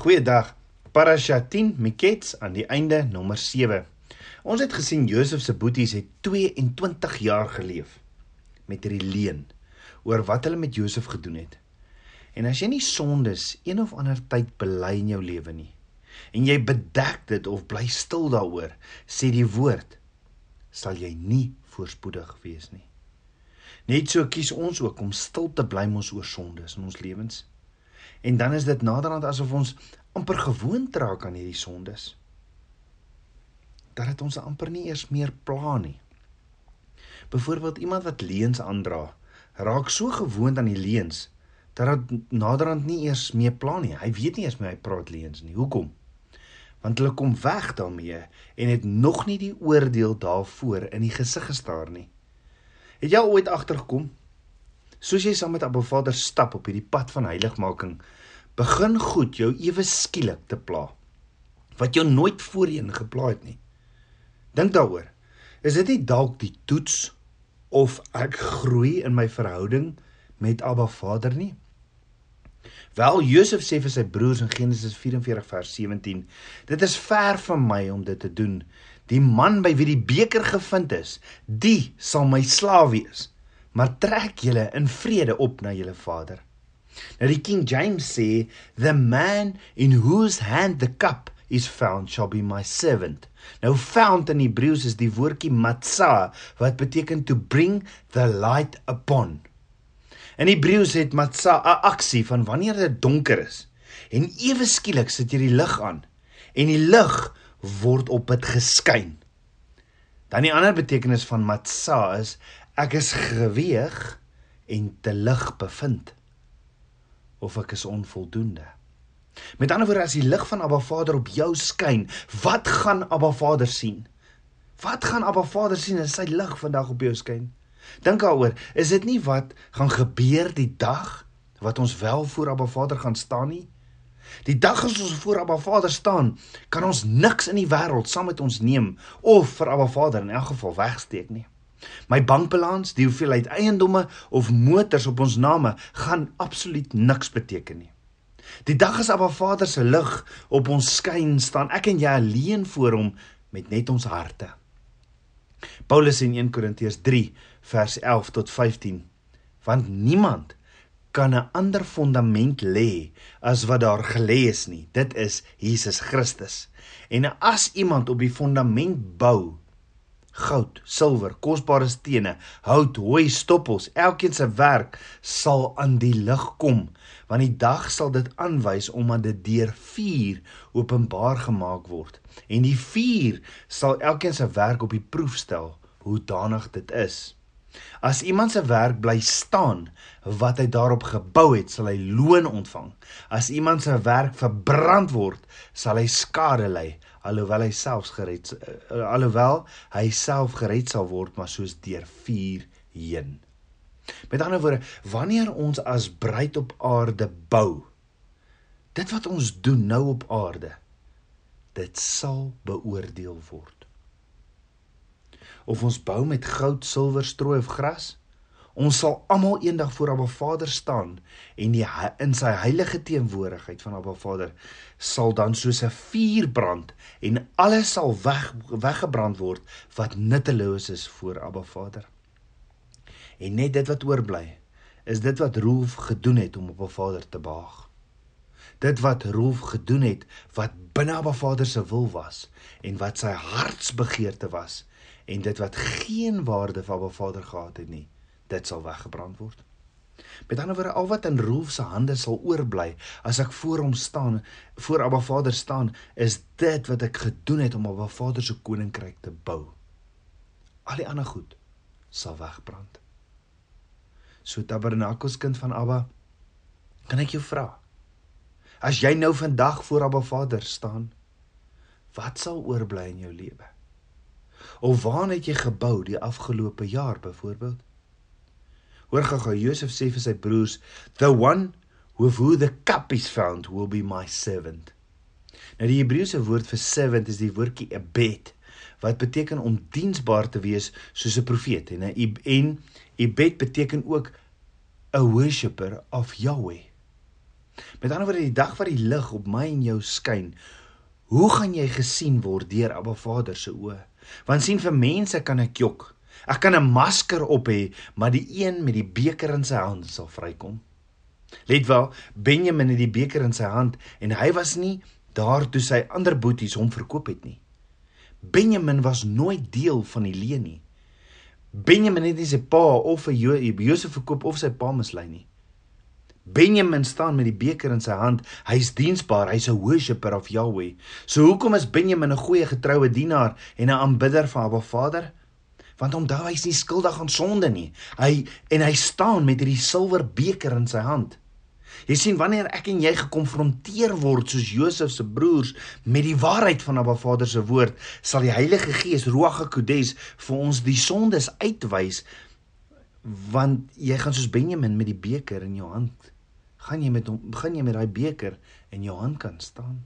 Goeiedag. Parasha 10 Miketz aan die einde nommer 7. Ons het gesien Josef se boeties het 22 jaar geleef met hierdie leuen oor wat hulle met Josef gedoen het. En as jy nie sondes een of ander tyd bely in jou lewe nie en jy bedek dit of bly stil daaroor, sê die woord, sal jy nie voorspoedig wees nie. Net so kies ons ook om stil te bly mos oor sondes in ons lewens. En dan is dit naderhand asof ons amper gewoond raak aan hierdie sondes. Dat dit ons amper nie eers meer pla nie. Byvoorbeeld iemand wat leuns aandra, raak so gewoond aan die leuns dat dit naderhand nie eers meer pla nie. Hy weet nie eers meer hy praat leuns nie. Hoekom? Want hulle kom weg daarmee en het nog nie die oordeel daarvoor in die gesig gestaar nie. Het jy ooit agtergekom soos jy saam met Abba Vader stap op hierdie pad van heiligmaking, begin goed jou ewe skielik te pla wat jou nooit voorheen gepla het nie. Dink daaroor. Is dit nie dalk die toets of ek groei in my verhouding met Abba Vader nie? Wel Josef sê vir sy broers in Genesis 44 vers 17: Dit is ver van my om dit te doen. Die man by wie die beker gevind is, die sal my slaaf wees. Maar trek julle in vrede op na julle vader. Nou die King James sê the man in whose hand the cup is found shall be my servant. Nou found in Hebreëus is die woordjie matzah wat beteken to bring the light upon. In Hebreëus het matzah 'n aksie van wanneer dit donker is en ewe skielik sit jy die lig aan en die lig word op dit geskyn. Dan die ander betekenis van matzah is ek is geweeg en te lig bevind of ek is onvoldoende. Met ander woorde as die lig van Abba Vader op jou skyn, wat gaan Abba Vader sien? Wat gaan Abba Vader sien as sy lig vandag op jou skyn? Dink daaroor, is dit nie wat gaan gebeur die dag wat ons wel voor Abba Vader gaan staan nie? Die dag as ons voor Abba Vader staan, kan ons niks in die wêreld saam met ons neem of vir Abba Vader in elk geval wegsteek nie. My bankbalans, die hoeveelheid eiendomme of motors op ons name gaan absoluut niks beteken nie. Die dag as Abba Vader se lig op ons skyn, staan ek en jy alleen voor hom met net ons harte. Paulus in 1 Korintiërs 3 vers 11 tot 15 want niemand kan 'n ander fondament lê as wat daar gelê is nie dit is Jesus Christus en as iemand op die fondament bou goud, silwer, kosbare stene, hout, hooi, stoppels, elkeen se werk sal aan die lig kom, want die dag sal dit aanwys omdat dit deur vuur openbaar gemaak word. En die vuur sal elkeen se werk op die proef stel, hoe danig dit is. As iemand se werk bly staan wat hy daarop gebou het, sal hy loon ontvang. As iemand se werk verbrand word, sal hy skade ly alhoewel hy self gered uh, alhoewel hy self gered sal word maar soos deur vuur heen. Met ander woorde, wanneer ons as bruid op aarde bou, dit wat ons doen nou op aarde, dit sal beoordeel word. Of ons bou met goud, silwer, strooi of gras, Ons sal almal eendag voor Abba Vader staan en die in sy heilige teenwoordigheid van Abba Vader sal dan soos 'n vuur brand en alles sal weg weggebrand word wat nutteloos is voor Abba Vader. En net dit wat oorbly is dit wat Rolf gedoen het om op Abba Vader te behaag. Dit wat Rolf gedoen het wat binne Abba Vader se wil was en wat sy hartsbegeerte was en dit wat geen waarde vir Abba Vader gehad het nie dit sal weggebrand word. Met ander woorde, al wat in Rolf se hande sal oorbly as ek voor hom staan, voor Abba Vader staan, is dit wat ek gedoen het om Abba Vader se koninkryk te bou. Al die ander goed sal wegbrand. So Tabernakels kind van Abba, kan ek jou vra? As jy nou vandag voor Abba Vader staan, wat sal oorbly in jou lewe? Of waar het jy gebou die afgelope jaar byvoorbeeld? Hoor gou-gou, Josef sê vir sy broers, "The one with who the cup is found will be my servant." Nou die Hebreëse woord vir servant is die woordjie ebed wat beteken om diensbaar te wees soos 'n profeet en 'n en ebed beteken ook 'n worshipper of Yahweh. Met ander woorde, die dag wat die lig op my en jou skyn, hoe gaan jy gesien word deur Abba Vader se oë? Want sien vir mense kan ek jok. Ek kan 'n masker op hê, maar die een met die beker in sy hand sal vrykom. Let wel, Benjamin het die beker in sy hand en hy was nie daar toe sy ander boeties hom verkoop het nie. Benjamin was nooit deel van die leen nie. Benjamin het nie sy pa of vir jo Josef verkoop of sy pa mislei nie. Benjamin staan met die beker in sy hand. Hy's diensbaar, hy's 'n worshipper of Yahweh. So hoekom is Benjamin 'n goeie getroue dienaar en 'n aanbidder van Abba Vader? Want onthou hy's nie skuldig aan sonde nie. Hy en hy staan met hierdie silwer beker in sy hand. Jy sien wanneer ek en jy gekonfronteer word soos Josef se broers met die waarheid van Abba Vader se woord, sal die Heilige Gees Ruach HaKodes vir ons die sondes uitwys want jy gaan soos Benjamin met die beker in jou hand gaan jy met hom begin jy met daai beker in jou hand kan staan.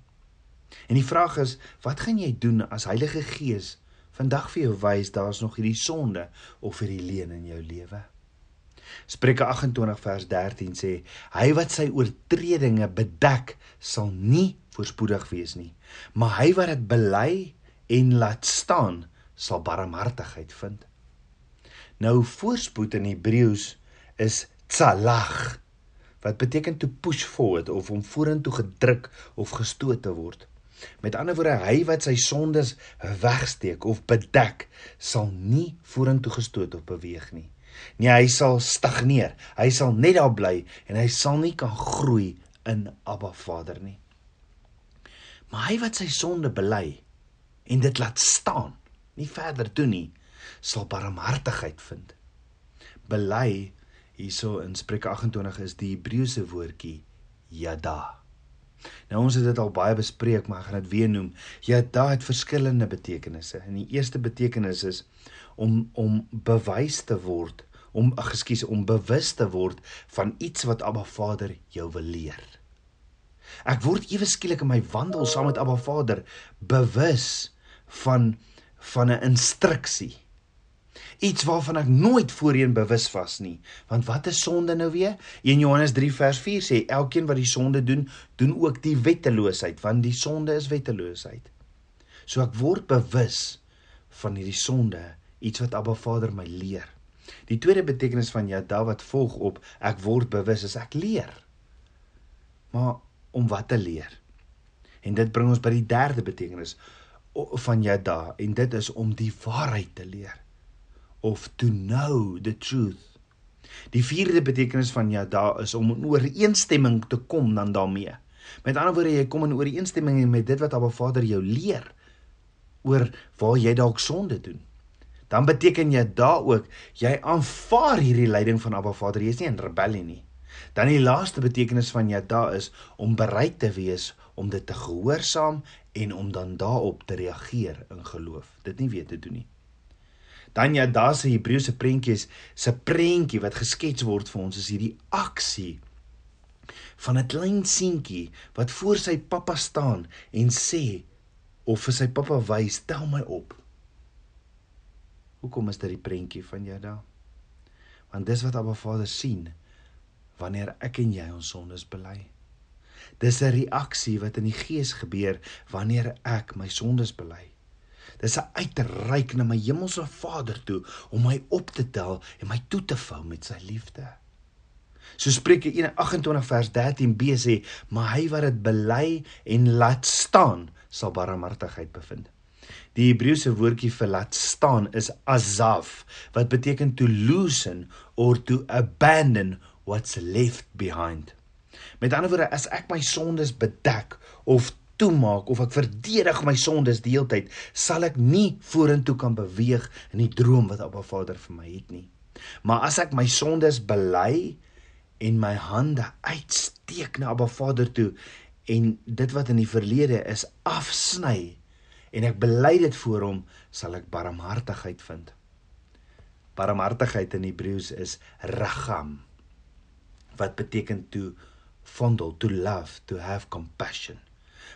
En die vraag is, wat gaan jy doen as Heilige Gees vandag vir jou wys daar's nog hierdie sonde of hierdie leuen in jou lewe? Spreuke 28 vers 13 sê: Hy wat sy oortredinge bedek, sal nie voorspoedig wees nie, maar hy wat dit bely en laat staan, sal barmhartigheid vind. Nou voorspoed in Hebreëus is tsalach wat beteken to push forward of om vorentoe gedruk of gestoot te word. Met ander woorde, hy wat sy sondes wegsteek of bedek, sal nie vorentoe gestoot of beweeg nie. Nee, hy sal stagneer. Hy sal net daar bly en hy sal nie kan groei in Abba Vader nie. Maar hy wat sy sonde bely en dit laat staan, nie verder doen nie, sal barmhartigheid vind. Bely hierso in Spreuke 28 is die Hebreëse woordjie yada. Nou ons het dit al baie bespreek, maar ek gaan dit weer noem. Yada het verskillende betekenisse. En die eerste betekenis is om om bewys te word om ekskuus om bewus te word van iets wat Abba Vader jou wil leer. Ek word ewe skielik in my wandel saam met Abba Vader bewus van van 'n instruksie. Iets waarvan ek nooit voorheen bewus was nie. Want wat is sonde nou weer? 1 Johannes 3 vers 4 sê elkeen wat die sonde doen, doen ook die wetteloosheid, want die sonde is wetteloosheid. So ek word bewus van hierdie sonde iets wat Abba Vader my leer. Die tweede betekenis van Yada wat volg op ek word bewus is ek leer. Maar om wat te leer? En dit bring ons by die derde betekenis van Yada en dit is om die waarheid te leer of to know the truth. Die vierde betekenis van Yada is om in ooreenstemming te kom dan daarmee. Met ander woorde jy kom in ooreenstemming met dit wat Abba Vader jou leer oor waar jy dalk sonde doen dan beteken jy daar ook jy aanvaar hierdie leiding van Abba Vader. Jy is nie in rebellie nie. Dan die laaste betekenis van jy daar is om bereid te wees om dit te gehoorsaam en om dan daarop te reageer in geloof. Dit nie weet te doen nie. Dan ja, daar se Hebreëse prentjies, se prentjie wat geskets word vir ons is hierdie aksie van 'n klein seentjie wat voor sy pappa staan en sê of vir sy pappa wys, "Tel my op." Hoekom is dit die prentjie van daar? Want dis wat Abba Vader sien wanneer ek en jy ons sondes bely. Dis 'n reaksie wat in die gees gebeur wanneer ek my sondes bely. Dis 'n uitreik na my hemelse Vader toe om my op te tel en my toe te vou met sy liefde. So Spreuke 28 vers 13b sê, maar hy wat dit bely en laat staan, sal barmhartigheid bevind. Die Hebreëse woordjie vir laat staan is azav wat beteken to loosen or to abandon what's left behind. Met ander woorde, as ek my sondes bedek of toemaak of ek verdedig my sondes die hele tyd, sal ek nie vorentoe kan beweeg in die droom wat Abba Vader vir my het nie. Maar as ek my sondes bely en my hande uitsteek na Abba Vader toe en dit wat in die verlede is afsny en ek bely dit voor hom, sal ek barmhartigheid vind. Barmhartigheid in Hebreëus is ragam wat beteken to fondle, to love, to have compassion.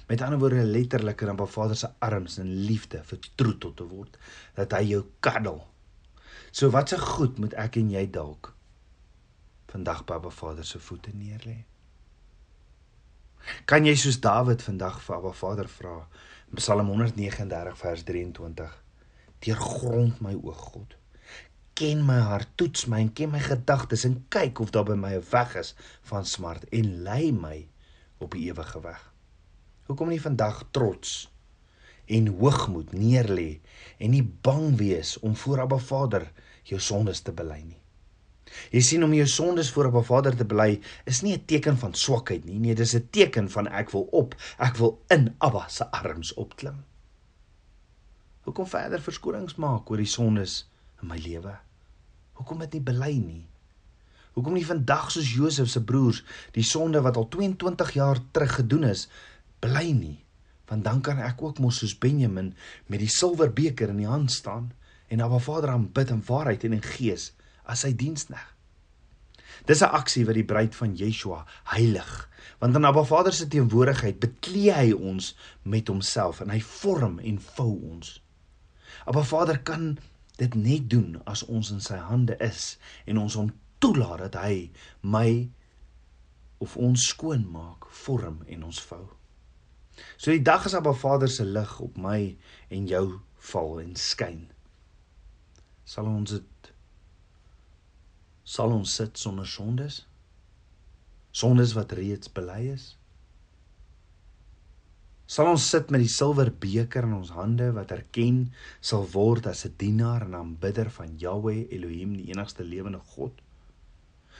Met ander woorde letterlik in 'n Vader se arms in liefde vertroetel te word dat hy jou kaddel. So wat se goed moet ek en jy dalk vandag by Abba Vader se voete neerlê? Kan jy soos Dawid vandag vir Abba Vader vra? Psalm 139 vers 23. Deurgrond my o God. Ken my hart, toets my en ken my gedagtes en kyk of daar by my 'n weg is van smart en lei my op die ewige weg. Hoekom nie vandag trots en hoogmoed neerlê en nie bang wees om voor Abba Vader jou sondes te bely nie. Jy sien om jou sondes voor Abba Vader te bely is nie 'n teken van swakheid nie, nee, dis 'n teken van ek wil op, ek wil in Abba se arms opklim. Hoekom verder verskonings maak oor die sondes in my lewe? Hoekom dit nie bely nie? Hoekom nie vandag soos Josef se broers die sonde wat al 22 jaar terug gedoen is, bely nie? Want dan kan ek ook mos soos Benjamin met die silwerbeker in die hand staan en Abba Vader aanbid in waarheid en in gees as sy diensknegt. Dis 'n aksie wat die bruid van Yeshua heilig, want in Abba Vader se teenwoordigheid beklee hy ons met homself en hy vorm en vou ons. Abba Vader kan dit net doen as ons in sy hande is en ons hom toelaat dat hy my of ons skoon maak, vorm en ons vou. So die dag as Abba Vader se lig op my en jou val en skyn, sal ons dit sal ons sit sonder sondes? Sondes wat reeds bely is? Sal ons sit met die silwer beker in ons hande wat erken sal word as 'n dienaar en aanbidder van Jahweh Elohim, die enigste lewende God?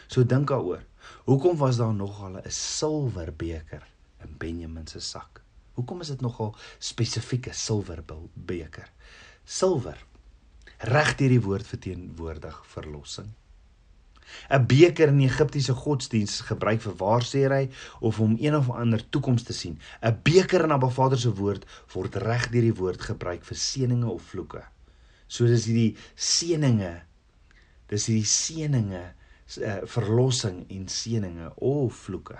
So dink daaroor. Hoekom was daar nogal 'n silwer beker in Benjamin se sak? Hoekom is dit nogal spesifieke silwer beker? Silwer reg deur die woord verteenwoordig verlossing. 'n beker in Egiptiese godsdiens gebruik vir waarsêry of om een of ander toekoms te sien. 'n Beker in Abba Vader se woord word reg deur die woord gebruik vir seëninge of vloeke. So dis hierdie seëninge. Dis hierdie seëninge, uh, verlossing en seëninge of vloeke.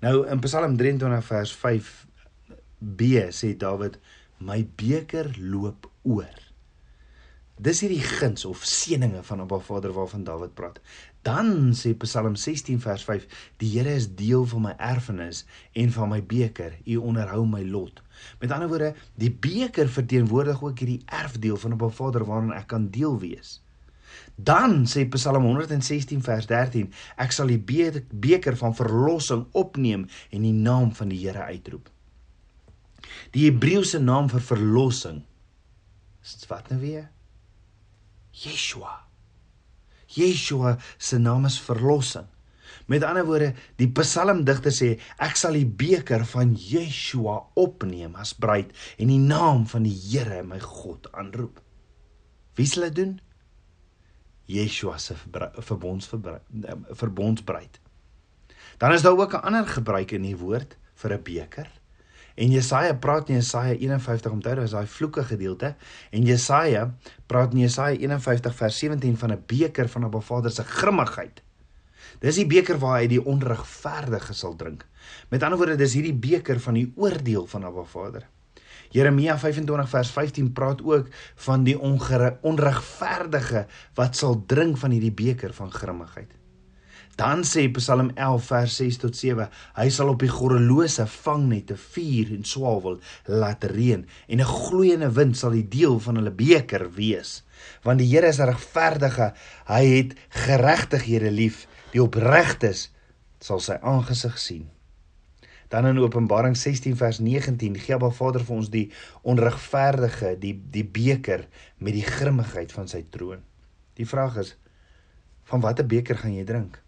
Nou in Psalm 23 vers 5b sê Dawid: "My beker loop oor." Dis hierdie guns of seëninge van Abba Vader waarvan Dawid praat. Dan sê Psalm 16 vers 5: Die Here is deel van my erfenis en van my beker. U onderhou my lot. Met ander woorde, die beker verteenwoordig ook hierdie erfdeel van Abba Vader waaraan ek kan deel wees. Dan sê Psalm 116 vers 13: Ek sal die beker van verlossing opneem en die naam van die Here uitroep. Die Hebreëse naam vir verlossing is wat nou weer? Yeshua. Yeshua se naam is verlossing. Met ander woorde, die psalmdigter sê ek sal die beker van Yeshua opneem as bruid en die naam van die Here my God aanroep. Wie sal dit doen? Yeshua se verbondsbruid. Dan is daar ook 'n ander gebruik in die woord vir 'n beker. En Jesaja praat in Jesaja 51 om te hou as daai vloeke gedeelte en Jesaja praat in Jesaja 51 vers 17 van 'n beker van 'n Vader se grimmigheid. Dis die beker waar hy die onregverdige sal drink. Met ander woorde, dis hierdie beker van die oordeel van Abba Vader. Jeremia 25 vers 15 praat ook van die onregverdige wat sal drink van hierdie beker van grimmigheid. Dan sê Psalm 11 vers 6 tot 7, hy sal op die gorrelose vangnette vuur en swavel laat reën en 'n gloeiende wind sal die deel van hulle beker wees. Want die Here is regverdige, hy het geregtighede lief, die opregtes sal sy aangesig sien. Dan in Openbaring 16 vers 19 gee Abba Vader vir ons die onregverdige, die die beker met die grimmigheid van sy troon. Die vraag is van watter beker gaan jy drink?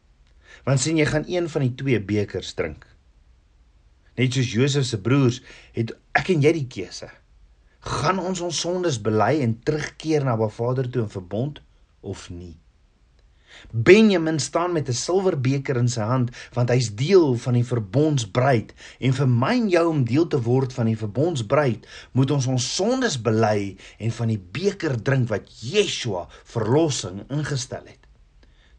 Want sien jy gaan een van die twee bekers drink. Net soos Josef se broers het ek en jy die keuse. Gaan ons ons sondes bely en terugkeer na Ba Vader toe in verbond of nie? Benjamin staan met 'n silwerbeker in sy hand want hy's deel van die verbondsbruid en vir my en jou om deel te word van die verbondsbruid moet ons ons sondes bely en van die beker drink wat Yeshua verlossing ingestel het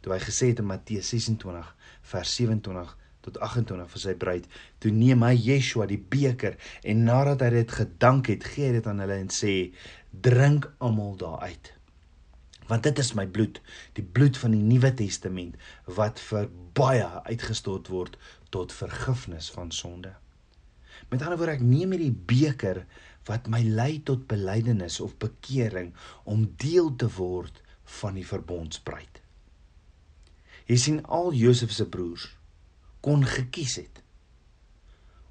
toe hy gesê het in Matteus 26 vers 27 tot 28 vir sy bruid toe neem hy Yeshua die beker en nadat hy dit gedank het gee hy dit aan hulle en sê drink almal daaruit want dit is my bloed die bloed van die nuwe testament wat vir baie uitgestort word tot vergifnis van sonde. Met ander woorde, ek neem hierdie beker wat my lei tot belydenis of bekering om deel te word van die verbondsbruid. Jy sien al Josef se broers kon gekies het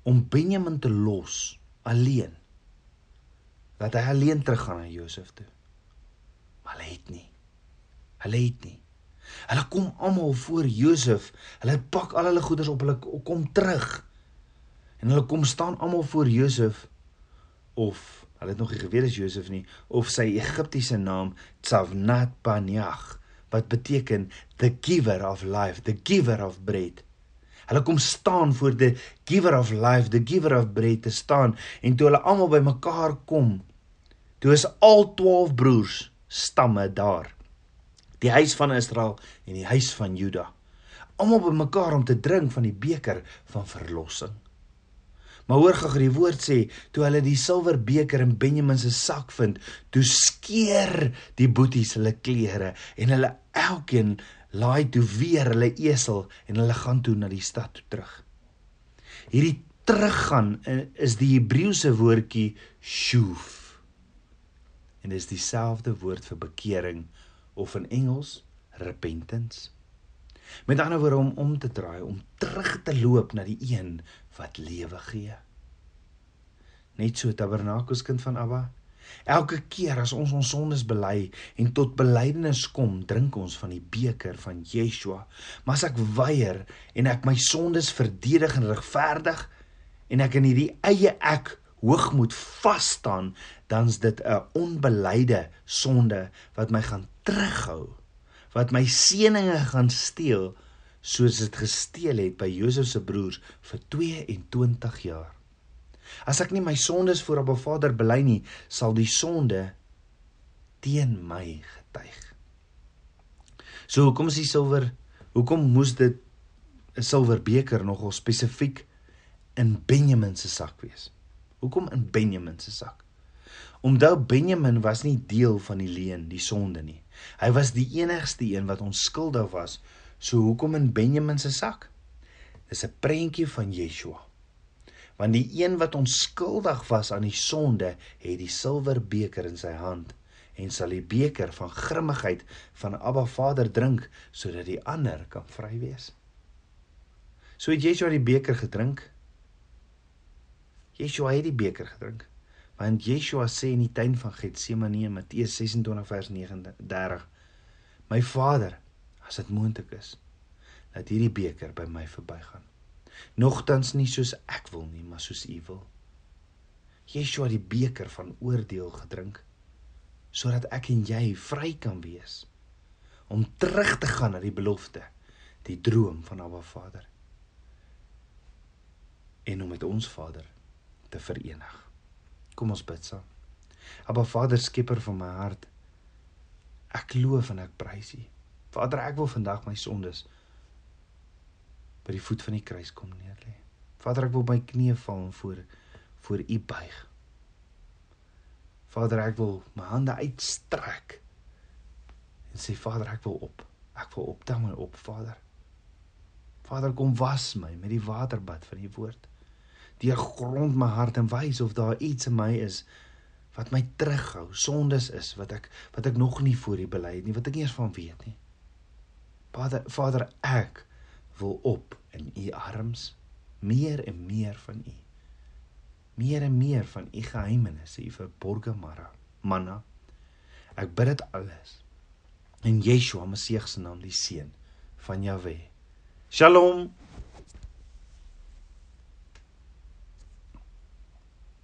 om Benjamin te los alleen. Dat hy alleen teruggaan na Josef toe. Maar hulle het nie. Hulle het nie. Hulle kom almal voor Josef. Hulle pak al hulle goederes op, hulle kom terug. En hulle kom staan almal voor Josef of hulle het nog nie geweet as Josef nie of sy Egiptiese naam Tsavnat Paneah wat beteken the giver of life, the giver of bread. Hulle kom staan voor the giver of life, the giver of bread te staan en toe hulle almal bymekaar kom, toe is al 12 broers stamme daar die huis van Israel en die huis van Juda. Almal bymekaar om te drink van die beker van verlossing. Maar hoor gou die woord sê, toe hulle die silwer beker in Benjamin se sak vind, toe skeer die boeties hulle klere en hulle elkeen laai toe weer hulle esel en hulle gaan toe na die stad toe terug. Hierdie teruggaan eh, is die Hebreëse woordjie shuv. En dit is dieselfde woord vir bekering of in Engels repentance. Met ander woorde om om te draai, om terug te loop na die een wat lewe gee. Net so Tabernakels kind van Abba. Elke keer as ons ons sondes bely en tot belydenis kom, drink ons van die beker van Yeshua. Maar as ek weier en ek my sondes verdedig en regverdig en ek in hierdie eie ek hoogmoed vas staan, dan's dit 'n onbelyde sonde wat my gaan terughou, wat my seëninge gaan steel soos dit gesteel het by Josef se broers vir 22 jaar. As ek nie my sondes voor Abba Vader bely nie, sal die sonde teen my getuig. So hoekom is die silwer? Hoekom moes dit 'n silwer beker nogal spesifiek in Benjamin se sak wees? Hoekom in Benjamin se sak? Onthou Benjamin was nie deel van die leuen, die sonde nie. Hy was die enigste een wat onskuldig was. So hoekom in Benjamin se sak? Dis 'n prentjie van Yeshua. Want die een wat onskuldig was aan die sonde, het die silwer beker in sy hand en sal die beker van grimmigheid van Abba Vader drink sodat die ander kan vry wees. So het Yeshua die beker gedrink Yeshua het die beker gedrink. Want Yeshua sê in die tuin van Getsemane in Matteus 26 vers 39: My Vader, as dit moontlik is, laat hierdie beker by my verbygaan. Nogtans nie soos ek wil nie, maar soos U wil. Yeshua die beker van oordeel gedrink sodat ek en jy vry kan wees om terug te gaan na die belofte, die droom van Abba Vader. En om met ons Vader te verenig. Kom ons bid saam. Aba Vader, skepper van my hart, ek loof en ek prys U. Vader, ek wil vandag my sondes by die voet van die kruis kom neerlê. Vader, ek wil my knieë val en voor voor U buig. Vader, ek wil my hande uitstrek en sê Vader, ek wil op. Ek wil op, tel my op, Vader. Vader, kom was my met die waterbad van U woord deur grond my hart en wys of daar iets in my is wat my terughou, sondes is wat ek wat ek nog nie voor U bely het nie, wat ek nie eens van weet nie. Vader, Vader, ek wil op in U arms, meer en meer van U. Meer en meer van U geheimenisse, U verborgde manna. Manna. Ek bid dit alles in Yeshua Messie se naam, die seun van Jahwe. Shalom.